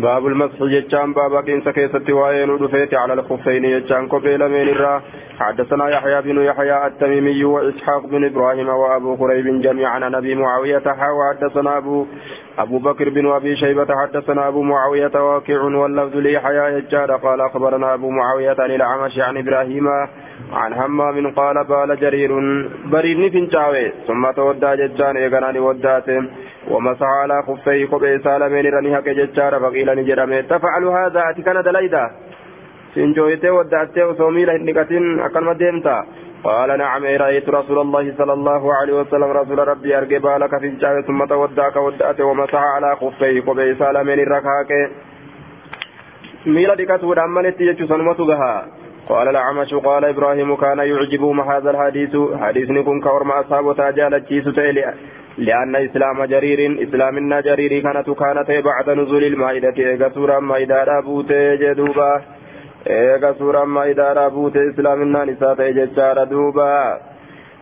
باب المسح جتان بابا كنس كيست وين ودفيت على الخفين جتان قبيل من الرا. حدثنا يحيى بن يحيى التميمي وإسحاق بن إبراهيم وأبو قريب جميعا عن أبي معاوية وحدثنا أبو أبو بكر بن أبي شيبة حدثنا أبو معاوية واقع واللفظ ليحيى يجار قال أخبرنا أبو معاوية عن الأعمش عن إبراهيم عن همام قال بال جرير بريني فنشاوي ثم تودى ججان إيقناني وداته. ومسح على خفيه قبي سالمين رني حق ججار فقيل نجرمي تفعل هذا أتكن دليدا. سنجويته وداته وصومي لهنكتين أكن مدينتا قال نعم رأيت رسول الله صلى الله عليه وسلم رسول ربي أرقى بالك في الجاه ثم توداك ودأته ومسح على خفيه قبي سالمين ركاك ميلا دكته دامنت يجو سنمت بها. قال الأعمش قال إبراهيم كان يعجبهم هذا الحديث. حديث نكون كورم أصحاب تاجال لأن إسلام جرير إسلامنا جرير كانت كانت بعد نزول المائدة. إيغا سورة مائدة أبوت جدوبا. إيغا سورة مائدة أبوت إسلامنا نساء ججار دوبا.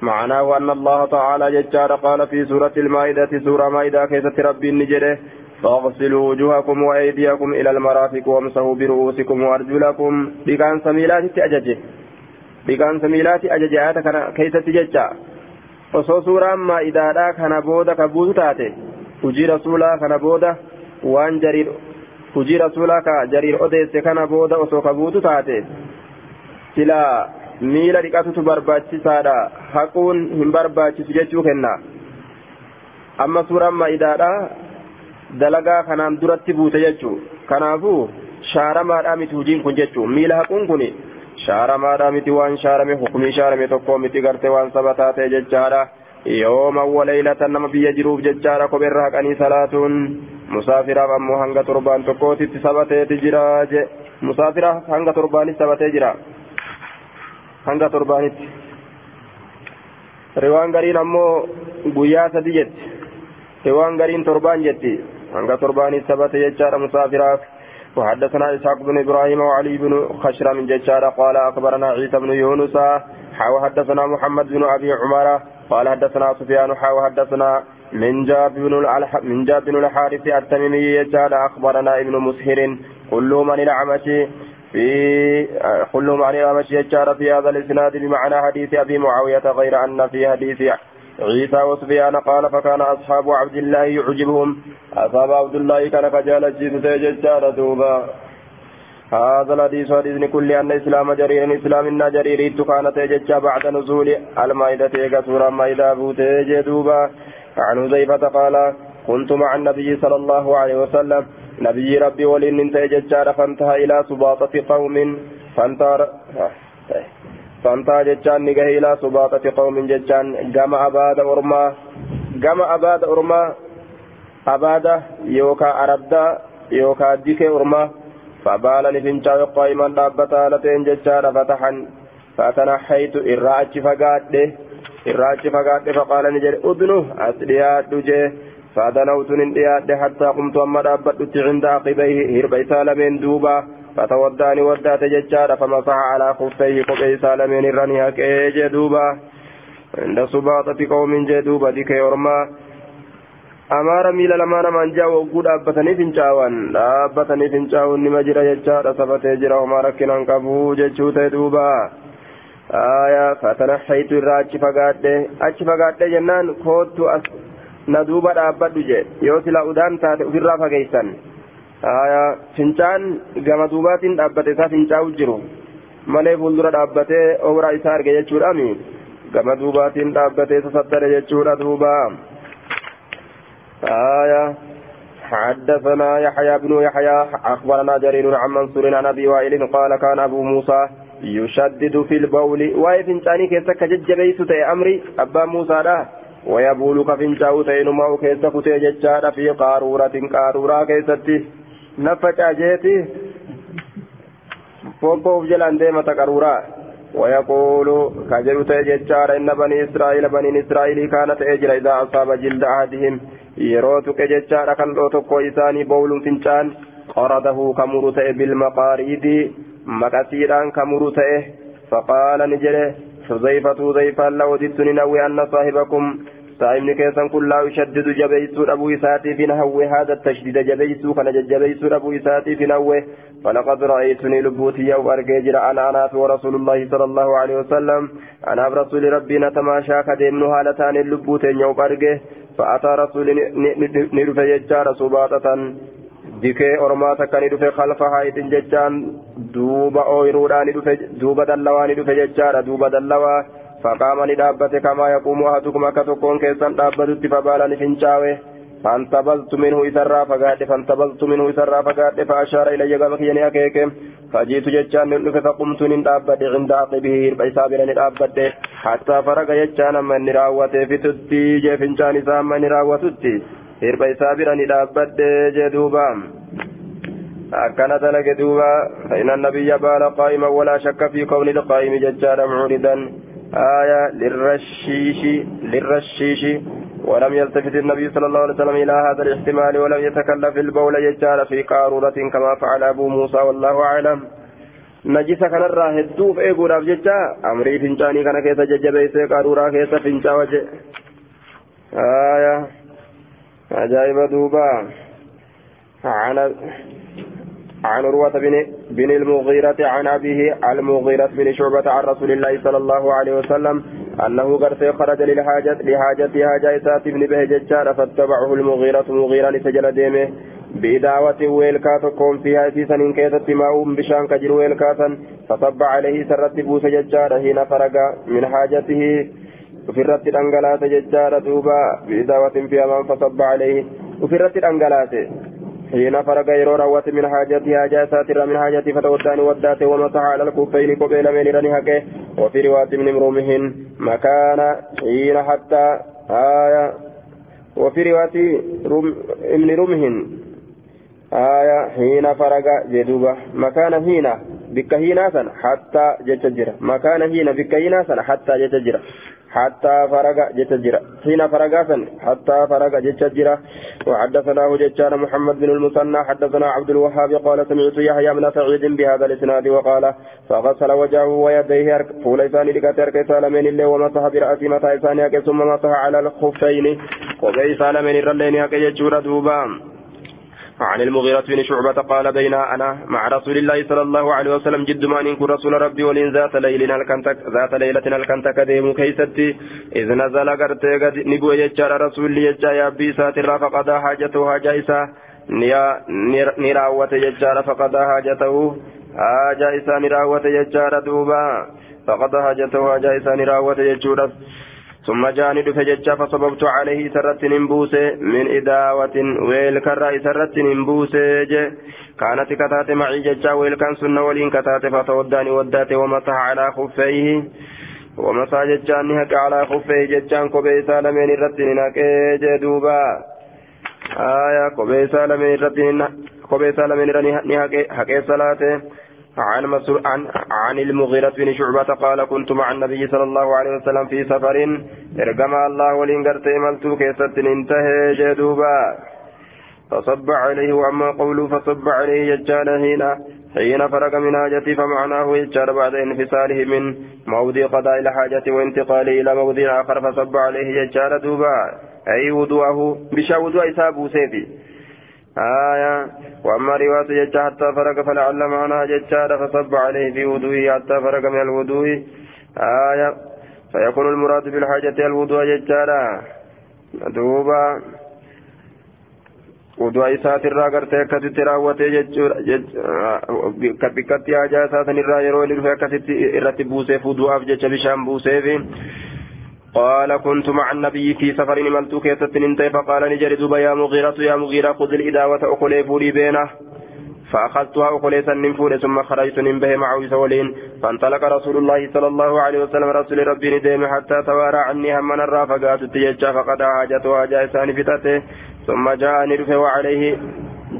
معناه أن الله تعالى ججار قال في سورة المائدة سورة مائدة كيست ربي النجرة؟ فاغسلوا وجوهكم وأيديكم إلى المرافق وامسحوا برؤوسكم وأرجلكم بكان سميلات أججه بكان سميلات أججه آتا كيست ججا osoo suuraan maa'idaadhaa kana booda ka buutu taate hujii rasuulaa kana booda waan jariir hujii rasuulaa ka jariir odeesse kana booda osoo ka buutu taate silaa miila dhiqatutu barbaachisaadha haquun hin barbaachisu jechuu kenna amma suuraan maa'idaadhaa dalagaa kanaan duratti buute jechuu kanaafuu shaaramaadhaa miti hujiin kun jechuu miila haquun kun shaaramaadhaa miti waan shaarame hukumii shaarame tokko miti garte waan saba taate jechaadha yooma waleeylatan nama biyya jiruuf jechaadha kopheerra haqanii salaatuun musaafiraaf ammoo hanga torbaan tokkootitti sabateeti jira je musaafira hanga torbaanitti sabatee jira hanga torbaanitti riwaan gariin ammoo guyyaa sadi jetti riwaan gariin torbaan jetti hanga torbaanitti sabate jechaadha musaafiraaf. وحدثنا إسحاق بن إبراهيم وعلي بن خشرم من ججارة قال أخبرنا عيسى بن يونس حاو حدثنا محمد بن أبي عمر قال حدثنا سفيان حاو حدثنا من جاب بن من جاب بن الحارث التميمي يجار أخبرنا ابن مسهر كلهم عن الأعمش في كلهم عن الأعمش يجار في هذا الإسناد بمعنى حديث أبي معاوية غير أن في حديث عيسى وسفيان قال فكان أصحاب عبد الله يعجبهم. أصحاب عبد الله كان كجال جيد ججار دوبا. هذا الحديث حديث كل أن إسلام جرير إسلام إن جرير. كانت ججا بعد نزول المائدة إيقا سورة مائدة بوتي دوبا. عن حذيفة قال كنت مع النبي صلى الله عليه وسلم. نبي ربي ولين انتهى ججار فانتهى إلى سباطة قوم. فانتهى فانتا جتان نجاه إلى سباطة قوم جتان جمع أباد أرما جمع أباد أرما أباد يوكا أردا يوكا ديك أرما فبال نفنشا قائما دابتا لتين جتان فتحا فتنحيت إراج فقاد إراج فقاد فقال نجري أدنو أسليات دجي فدنوت ننديات حتى قمت أما دابت عند عقبيه هربيتا لمن دوبا فتوداني ودات ججارة فمسح على خفيه قبي سالمين الرنيا كي جدوبا عند سباطة قوم جدوبا ديك يورما أمار ميلا لما نمان جاء وقود أبتني فنشاوان أبتني فنشاوان نما جرى ججارة سفتي جرى وما ركنا انقبو ججوت دوبا آية فتنحيت الراج فقاد أج فقاد جنان كوت أس ندوبا أبتو جي يوسلا أدان تاتي الرافة كيسان fincaan gama duubaatiin dhaabbate isaa fincaa'u jiru. Malee fuuldura dhaabbatee ooraa isaa arge jechuudhaami gama duubaatiin dhaabbatee isa saddare jechuudha duuba. آية حدثنا يحيى بن يحيى أخبرنا جرير عن منصور عن أبي وائل قال كان أبو موسى يشدد في البول ويفنشاني كيسك ججبيت تي أمري أبا موسى لا ويبول كفنشاو تينما كيسك تي في قارورة قارورة كيستي نفجا جيتي فوقوف جلان ديمة قارورة ويقول كجل تيججار إن بني إسرائيل بني إسرائيل كانت أجر إذا أصاب جلد أحدهم يروتك ججار كان روتك إساني بول فنشان قرده كمرت بالمقاريد مكثيرا كمرت فقال نجره حذيفة حذيفة لو وددت ننوي أن صاحبكم saa'imni keessan kun laa yushaddidu jabeeysuu dhabuu isaatiif hin hawwe haada tashdida jabeeysuu kana jajjabeeysuu dhabuu isaatiif hin hawwe فلقد رأيتني لبوتي يوم أرجيجر أنا أنا ورسول الله صلى الله عليه وسلم أنا برسول ربي نتماشى كديم هالتان اللبوتي يوم أرجيه فأتى رسول ندفع يجار سباطة dikee ormaa takka ni dhufe kalfa haayitin jechaan duuba ooyiruudhaa ni dhufe duuba dallawaa ni dhufe jechaadha duuba dallawaa faqaama ni dhaabbate kamaa yaquumu ahadukum akka tokkoon keessan dhaabbatutti fabaala ni fincaawe فانتبذت منه إسرى فقاد فانتبذت منه إسرى فقاد فأشار إلي قام كيني أكيك فجئت جتان نلف فقمت نتأبد عند عقبه بإسابر نتأبد حتى فرق جتان من نراوته في تتي جفنشان سام من نراوتتي hirba isaa bira ni dhaabbadhe jee duuba akkana dalage duuba فإن النبي بال قائما ولا شك في كون القائم ججال معرضا آية للرشيش للرشيش ولم يلتفت النبي صلى الله عليه وسلم إلى هذا الاحتمال ولم يتكلف البول ججال في قارورة كما فعل أبو موسى والله أعلم. najisa kanarraa hedduuf eeguudhaaf jecha amrii fincaanii kana keessa jajjabeessee qaruuraa keessa fincaa waje عجائب دوبا. عن عن عروة بن بن المغيرة عن أبيه المغيرة بن شعبة عن رسول الله صلى الله عليه وسلم أنه قد خرج للحاجة لحاجتها جائسات بن بهجة فاتبعه المغيرة مغيرا سجل ديمه. بإداوة ويلكات كون فيها في سنين كيست ماء بشان كجر ويلكاتا فصب عليه سرت بوس ججار حين فرق من حاجته ofirratti dhangalaate jechaadha duuba biidaawatin fi hamaan fasabba alayhi ofirratti dhangalaate حين فرق يرو روات من حاجتي حاجة ساترة من حاجتي فتوداني ودات ومسح على الكفين قبيل من رني حقه وفي رواية من امرومهن مكان حين حتى آية. وفي رواية رم من رمهن آية حين فرق جدوبة. مكان حين بك هنا حتى جتجرة. مكان حين بك هنا حتى جتجرة. حتى فرغ جتجرا حين فرغ حتى فرغ جتجرا وحدثناه جتان محمد بن المثنى حدثنا عبد الوهاب قال سمعت يحيى بن سعيد بهذا الإسناد وقال فغسل وجهه ويديه فول لسان لك ترك سالمين الله ومسح برأسه متى ثم مسح على الخفين. وبي سالمين الرلين يكي دوبام. عن المغيرة بن شعبة قال بين أنا مع رسول الله صلى الله عليه وسلم جد ما إن رسول ربي ولين ذات ليل الكنتك ذات ليلة الكنتك ديم كيستي. إذ نزل قرتي قد نبو يجار رسول يجا يا بي ساتر فقد حاجته حاجة إسا. نراوة يجار فقد حاجته حاجة إسا. نراوة يجار دوبا. فقد حاجته حاجة إسا. نراوة يجور ثم جاني دفجتشا فصببت عليه سرت نمبوسه من إداوة ويل كرا سرت نمبوسه كانت كتات معي جتشا ويل كان سنة ولين كتات فتوداني ودات ومسح على خفيه. ومسح جتشان نهك على خفيه جتشان كوبي سالمين الرتين نكي دوبا. آية كوبي سالمين الرتين كوبي سالمين نهك حكي صلاته. عن مسؤول عن عن المغيرة بن شعبة قال كنت مع النبي صلى الله عليه وسلم في سفر. ارجم الله ولين قرت ملتو كيست انتهى جدوبا. فصب عليه وأما قوله فصب عليه يجال هنا حين فرق من حاجته فمعناه يجال بعد انفصاله من موضع قضاء الحاجة وانتقاله إلى موضع آخر فصب عليه يجال دوبا. أي وضوءه بشا وضوء إسابه سيفي آية وأما رواية جتة حتى فرق فلعل معناها جتة فصب عليه في وضوءه حتى فرق من الوضوء. آية فيكون المراد بالحاجة الوضوء جتة دوبا وضوء إسات الراغر تكتت راوته جتة بكتي حاجة إسات الرا يرون الفكتت إرتبوسه فضوء أفجج بشام بوسه قال كنت مع النبي في سفر ملت كيست انتهي فقال نجري دوبا يا مغيرة يا مغيرة خذ الإداوة أخلي فولي بينه. فأخذتها أخلي سنن فولي ثم خرجت من به معه سولين فانطلق رسول الله صلى الله عليه وسلم رسول ربي نديم حتى توارى عني هم من الرافقات التججى فقد حاجته جاء ثاني فتته ثم جاء نرف وعليه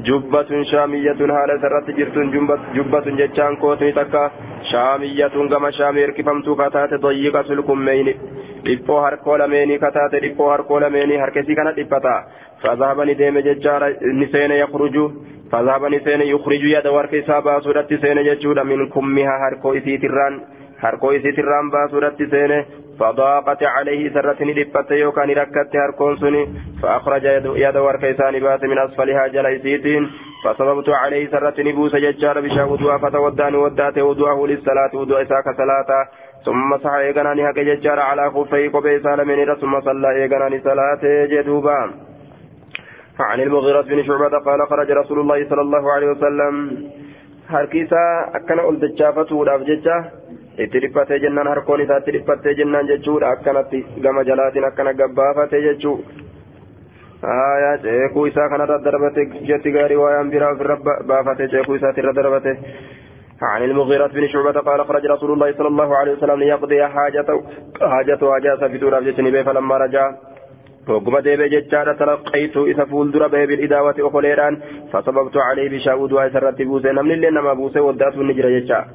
جبة شامية هالة سرت جرت جبة, جبة جتشان كوتني تكا. شامية كما شامي اركفمت كتات ضيقة الكمين. Dhiphoo harkoo lameenii kataate dhiphoo harkoo lameenii harkesii kana dhiphata fazahaba ni deeme jechaadha ni seene yakruju fazahaba ni seene yukriju yada warka isaa baasuudhatti seene jechuudha min kummiha harkoo isiitirraan harkoo isiitirraan baasuudhatti seene فضاقت عليه سرة لبت يوكان ركت هركون سني فأخرج يد وركيسان بات من أسفلها جليسيتين فصببت عليه سرة نبوس ججار بشا ودوا فتوداني ودات ودوه للصلاة ودوا إساك صلاة ثم صح إيقناني هكا ججار على خفي قبي سالمين ثم صلى إيقناني صلاة جدوبا عن المغيرة بن شعبة قال خرج رسول الله صلى الله عليه وسلم jecha itti dhiphatee jennaan harkoon isaa itti dhiphattee jennaan jechuudha akkanatti gama jalaatiin akkana gabbaafatee jechuu aayaa ceekuu isaa kanarra darbate jetti gaarii waayaan biraa ofirra baafate ceekuu isaati irra darbate عن المغيرة بن شعبة قال خرج رسول الله صلى الله عليه وسلم ليقضي حاجته. حاجته حاجة في دور أبجتني فلما رجع وقم ديبي ججارة تلقيت إذا فول در بيب الإداوة أخليران فصببت عليه بشاود وإسرت بوسي. نمن اللي نما بوسي ودات النجرة ججا.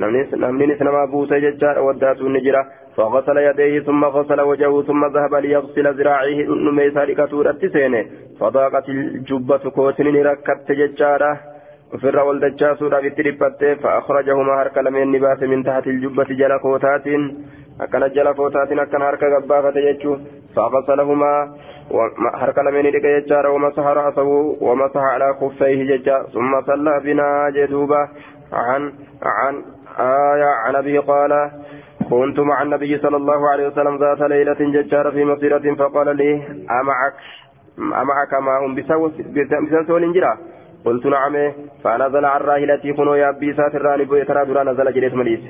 نمن نما بوسي ججا ودات النجرة فغسل يديه ثم غسل وجهه ثم ذهب ليغسل ذراعيه نمي سارقة التسين فضاقت الجبة كوتن ركبت ججارة. وفر والدجاسو رابط ربته فأخرجهما هرك لمن نبات من تحت الجبة جل كوتات akkana jala footaatiin akkana harka gabbaafate jechuun فغسلهما حرك لمن يدك يجار ومسح رأسه ومسح على خفيه ججا ثم صلى بنا جدوبا عن عن آية عن أبي قال كنت مع النبي صلى الله عليه وسلم ذات ليلة ججار في مصيرة فقال لي أمعك أمعك ماء بسنسول جرا قلت نعم فنزل عن راهلتي كنو يا أبي ساتر ترى درا نزل جريت مليس.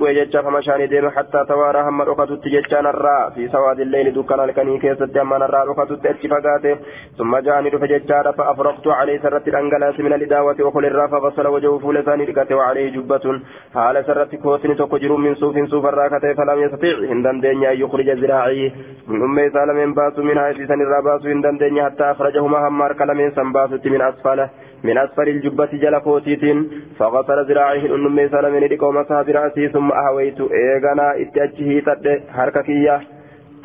Bu'e jecha fama shaanii deeme hattaa tawaaraa hamma dhokatutti jechaan irraa fi sawaadilleeni dukkan halkanii keessatti hamma narraa dhokatutti achi fagaate summa ja'anii dhufe jechaadha fa afraqtu calee isarratti dhangalaase min alidaawati okol irraa fagasala waja'u fuula isaanii dhiqate wacalee jubbatun haala isarratti kootini tokko jiru min suufin suufarraa katee falam yastatic hin dandeenye an yukrija ziraacii dhumme isaa lameen baasu min haisiisan irraa baasuu hin dandeenye hattaa akhrajahumaa hamma harka lameen san baasutti min asfala من أسفل الجبة جل كوتيت فغسل ذراعيه النمي سلمين لقوم مسح برأسه ثم أهويت إيغانا إتأجه تد حرككية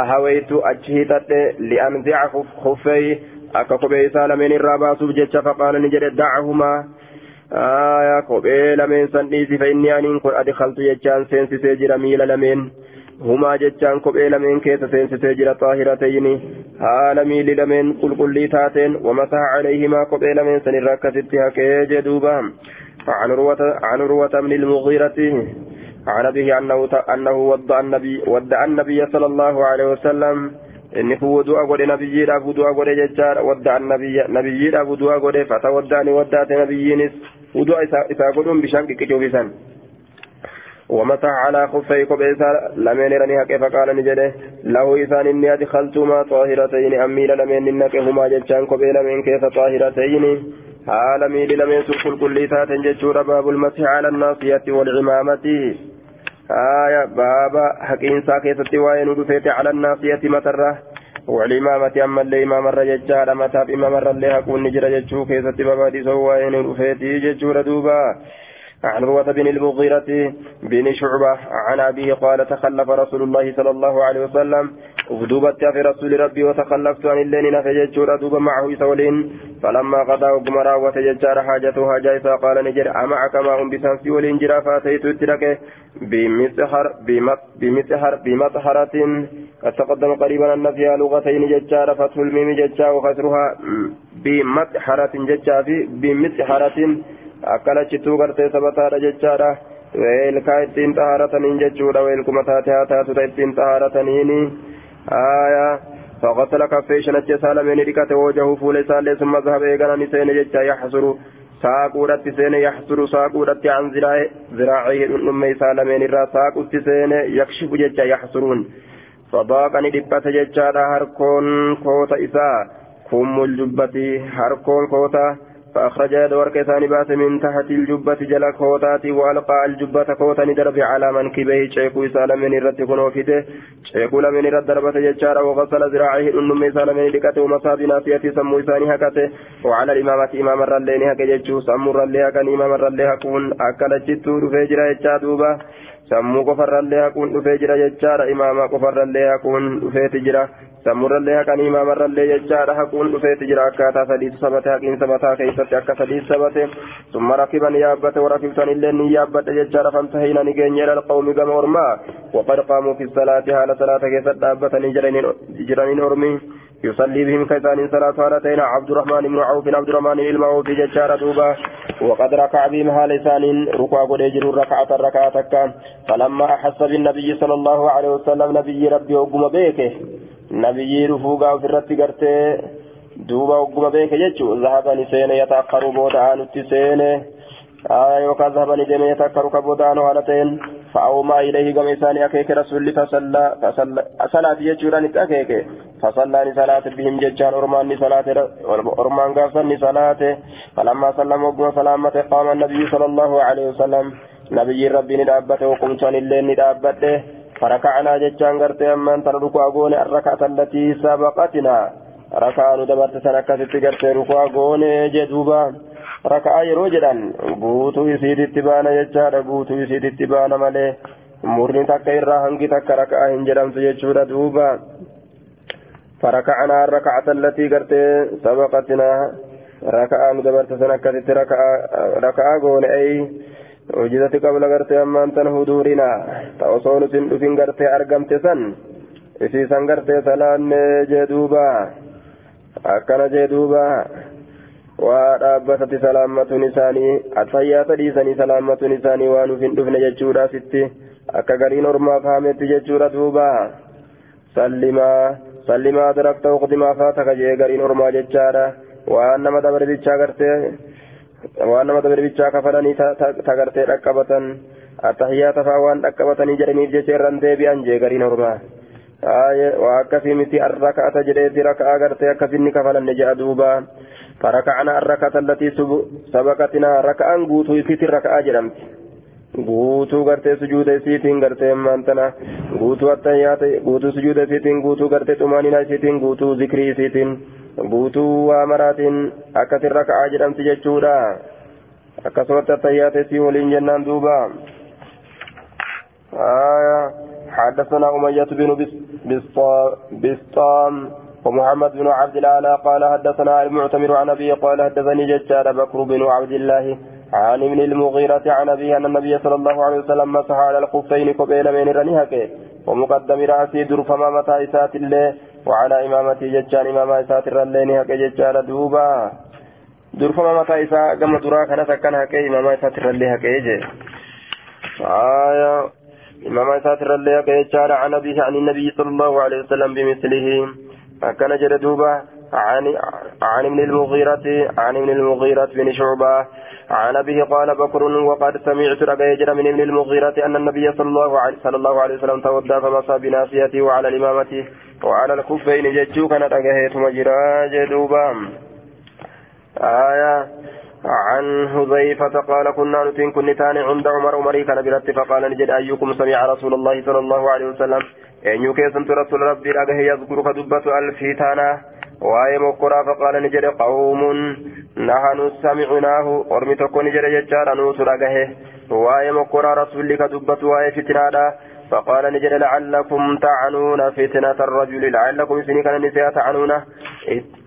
أهويت أجه تد لأنزع خفي أكا كوبي سلمين الراباس بجتش فقال نجد دعهما آية كوبي لمن سنيسي فإني أنين قد أدخلت يجان سينسي سيجر ميل لمن هما جتان كوبي لمن كيس سينسي سيجر طاهرتين haala miilli lameen qulqullii taateen ومسح عليهما قبل من سن الركة هكي جدوبا عن روة عن روة من المغيرة عن أبيه أنه أنه ودع النبي ودع النبي صلى الله عليه وسلم inni kun wuduu godhe nabiyyiidhaaf wuduu godhe jechaadha wadda nabiyyiidhaaf wuduu godhe fatawaddaani waddaate nabiyyiinis wuduu isaa godhuun bishaan qiqqicuufisan ومسح على خفي قبيسا لمن رني حق فقال نجده له إسان إني أدخلتما طاهرتين أميل لمن إنك هما جتشان قبي لمن كيف طاهرتين حال ميل لمن سفل كل تات جتشور باب المسح على الناصية والعمامة آية بابا حقين ساكيسة وين ودفيت على الناصية مترة والإمامة أما اللي إمام الرجال متى بإمام الرجال هكون نجر جتشو كيسة بابا دي سوين ودفيت جتشور دوبا عن روة بن المغيرة بن شعبة عن أبيه قال تخلف رسول الله صلى الله عليه وسلم. أفدوبت في رسول ربي وتخلفت عن الليل نفججور دوب معه سولين فلما قضى وقمرا وتججار حاجته حاجة قال نجر أمعك ما هم بسنسي ولنجرا فاتيت الترك بمسحر بمسحر بمطهرة. قد قريبا أن فيها لغتين ججار فتح الميم ججا وخسرها. بمسحرة ججا في بمسحرة. Akkana chittuu gartee sabataadha jechaadha. Weelkaa ittiin xahaarataniin jechuudha. Weelkuma taate haa taatuta ittiin xahaarataniini aayaa فغسل كفيه شنت سالمين ركته وجهه فول سال ثم ذهب إيقنا نسين جتا يحصر ساقودت سين يحصر ساقودت عن ذراعيه نمي سالمين الرا ساقودت سين يكشف جتا يحصرون فضاقني دبت جتا هركون كوتا إساء كم الجبة هركون كوتا فأخرج يد ورك ثاني بات من تحت الجبة جل كوتاتي وألقى الجبة كوتا ندرب على منكبيه. شيكو سالم من الرد كنوفته شيكو لمن الرد دربة ججارة وغسل ذراعيه. النم سالم من لكته ومصاب ناسيته سمو ثاني هكته وعلى الإمامة إمام الرلين هكا ججو سمو الرلي هكا إمام الرلي هكون. أكل جتو رفجر يجادوبا sammuu qofarrallee haquun dhufee jira jechaadha imaama qofarrallee haquun dhufeeti jira هكني ما مر اللي يجار حقون دفيت جرا أكاتا سديد سبت حقين سبتا كيست أكا سديد سبت ثم ركبا يابت وركبتن اللي يابت يجار فانتهينا نجين إلى القوم كما أرما وقد قاموا في الصلاة حال صلاة كيست دابة جرانين أرمي يصلي بهم كيسان صلاة هالتين عبد الرحمن بن عوف عبد الرحمن المعوف ججار دوبا وقد ركع بهم هالسان ركوع قد يجر ركعة ركعة فلما أحس بالنبي صلى الله عليه وسلم نبي ربي وقم بيكه nabiyyii dhufuu gaa ofirratti gartee duuba ogguma beeke jechuun zahabani seene yataakkaru booda aanutti seene. Yookaan zahabani deeme yataakkaru ka booda aanu haala ta'een fa'aumaa ilayhi gama isaanii akeeke rasulli salaati jechuudhaan itti akeeke. Fasallaan salaate bihim jechaan ormaan ni salaate ormaan gaafsan ni salaate. Falammaa sallam hogguma salaamate qaama nabiyyi sallallahu alaihi wasallam nabiyyiin rabbii ni dhaabbate hukumsaan illee ni dhaabbadhe. فركعنا ججان قرتي أمان تردك أقول الركعة التي سبقتنا ركعة ندبرت سنكست قرتي ركوع أقول جدوبا ركعة يروجدان بوتو يسيد اتبانا ججان بوتو يسيد اتبانا ملي مرني تكا إرى هنجي تكا ركعة هنجرم تججورا دوبا فركعنا الركعة التي قرتي سبقتنا ركعة ندبرت سنكست ركعة ركعة أقول أي mucjizatti qabla gartee ammaan tan huduurina ta'u osoo nutiin dhufin gartee argamte san isiisan gartee salaannee jee duuba. Akkana jee duuba. Waa dhaabbatatti salaammatuun isaanii atayyaata dhiisanii salaammatuun isaanii waan nuufin dhufne jechuudha sitti akka gariin ormaaf haametti jechuudha duuba. Sallimaa sallimaa darakta uqdimaa faataka jee gariin ormaa jechaadha. Waan nama dabare bichaa. Kafalanii tagartee dhaqqabatan attahiyyaata fa'aa waan dhaqqabatanii jedhaniif jecha irraan deebi'an jee gariin hormaa waa akkasii miti arraka'ata jedheeti raka'aa gartee akkasinni kafalanne jedha duuba faraka'ana arraka'ata allatii sabaqatinaa raka'aan guutuu isiitiin raka'aa jedhamti guutuu gartee sujuuda isiitiin gartee maantana guutuu attahiyyaata guutuu sujuuda isiitiin guutuu gartee xumaanina isiitiin guutuu zikrii isiitiin guutuu waa maraatiin akkasin raka'aa jedhamti jechuudha akkasumatti attayyaate sii waliin jennaan duuba حدثنا أمية بن بسطام ومحمد بن عبد الأعلى قال حدثنا المعتمر عن أبي قال حدثني ججار بكر بن عبد الله عن ابن المغيرة عن أبي أن النبي صلى الله عليه وسلم مسح على الخفين قبيل من رنيهك ومقدم رأسي درفما متى إسات الله وعلى إمامتي ججان إمام إسات الرلين هك ججان دوبا. درفما متى إساء كما درا كان هك إمام إسات الرلين هك يجي آية إمام إسات الرلين هك ججان عن أبيه عن النبي صلى الله عليه وسلم بمثله. كان جد دوبا عن عن ابن المغيرة عن ابن المغيرة بن شعبة. عن أبيه قال بكر وقد سمعت رجل من ابن المغيرة أن النبي صلى الله عليه صلى الله عليه وسلم تودى فمسى بناصيته وعلى الإمامة وعلى الكفين ججو كانت أجهيت مجرى جدوبا. آية عن حذيفة قال كنا نتين كنتان عند عمر عمري كان فقال نجد أيكم سمع رسول الله صلى الله عليه وسلم. أن يكيسنت رسول ربي أجه يذكر كدبة الفتانة waa'ee mokkoraa faqaala ni jedhe qawmuun nahanu samicnaahu ormi tokko ni jedhe jechaadha nuutu dhagahe waa'ee mokkoraa rasulli ka dubbatu waa'ee fitinaadha فقال نجد لعلكم تعنون فتنة الرجل لعلكم سني كان نساء تعنون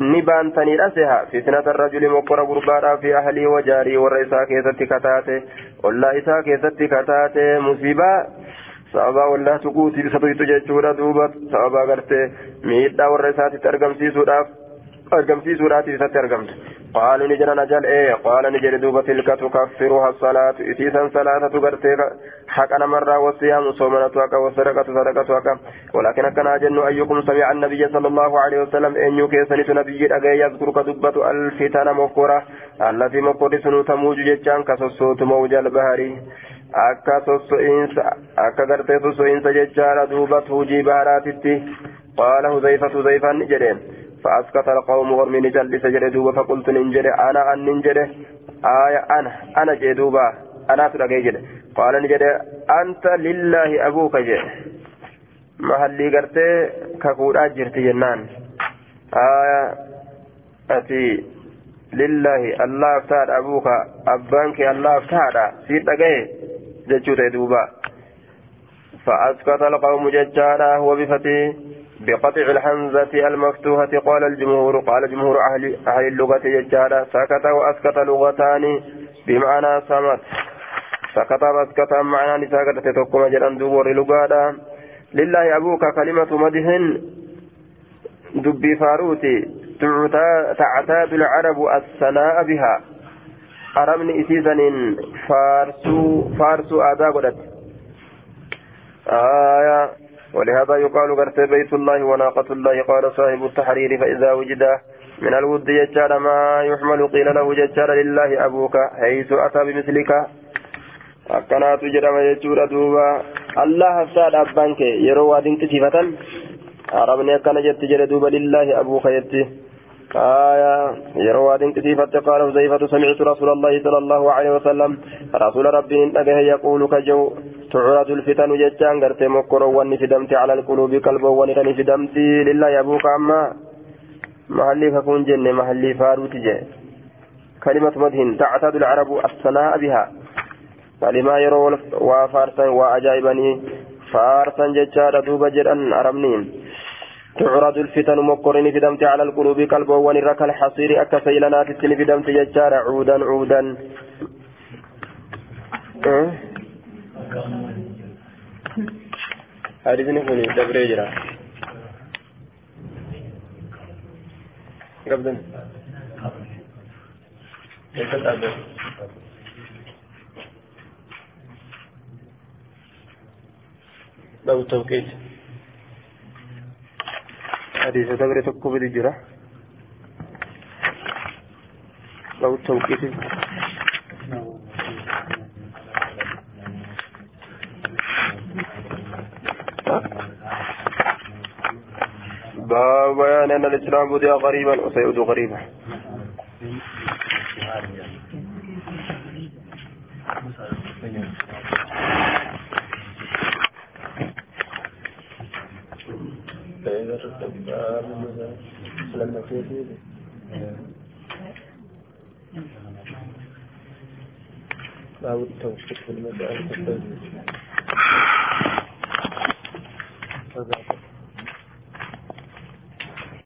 نبان تني رسها فتنة الرجل مقر قربانا في أهلي وجاري والرئيسا كيست كتاتي والله إسا كيست كتاتي مصيبة sababa wallaa tuquutii bisa tuytu jechuudha duuba. Sababa gartee miidhaa warra isaatitti argamsiisuudhaaf argamsiisuudhaatiif isatti argamtu قالوا نجنا نجل إيه قال نجل دوبة تلك تكفرها الصلاة إتيسا صلاة تغرتي حقنا مرة والصيام صومنا توكا والصدقة صدقة توكا ولكن كان أجن أيكم سمع النبي صلى الله عليه وسلم إن يكيسن نبي أجي يذكر كدبة الفتن مكورة التي مكورة سنو تموج ججان كسوسوت موج البهري akka sosso'iinsa akka gartee sosso'iinsa jechaadha duuba tuujii baharaatitti qaala huzayfatu huzayfaan jedheen فأسكت القوم ورمي نجلس جري دوبا فقلت ننجري أنا أن ننجري آية أنا أنا جي دوبا أنا تلقي جري قال نجري أنت لله أبوك جي محلي قرتي كقول أجرت جنان آية أتي لله الله افتاد أبوك أبانك الله افتاد سيد لقي جتشوت دوبا. فأسكت القوم ججالا هو بفتي بقطع الحمزة المفتوحة. قال الجمهور قال جمهور أهل أهل اللغة يجارة سكت وأسكت لغتان بمعنى صمت سكت وأسكت معنى سكت تتوكم جلان دور لغادا. لله أبوك كلمة مدح دبي فاروتي تعتاد العرب الثناء بها. أرمني إسيسن فارسو فارسو آداء قدت آية ولهذا يقال قرت بيت الله وناقة الله قال صاحب التحرير فإذا وجد من الود يجار ما يحمل قيل له يجار لله أبوك حيث أتى بمثلك jedhama jechuudha duuba. Allah hafsaadha abbaan kee yeroo waa dinqisiifatan. Arabni akkana jetti jedhe duuba lillaahi abuuka jetti. آية يروى دنكتيفة قال حذيفة سمعت رسول الله صلى الله عليه وسلم رسول ربي أجه يقول كجو تعرض الفتن جتان قرت مكرو ونفدمت على القلوب قلبا ونفدمت لله أبوك أما محلي فكون جنة محلي فاروت كلمة مدهن تعتاد العرب الثناء بها. كلمة يرو وفارسا وعجائبني فارسا جتان دوبا جرأن أرمنين. تعرض الفتن مقرن في دمت على القلوب قلب ونرك الحصير أكا سيلنات السن في دمت ججار عودا عودا؟ حديثني كوني دبري جرا. قبل لو توقيت حديث دبر تكو بدي لو التوقيت باب بيان أن الإسلام بدأ غريبا وسيعود غريبا.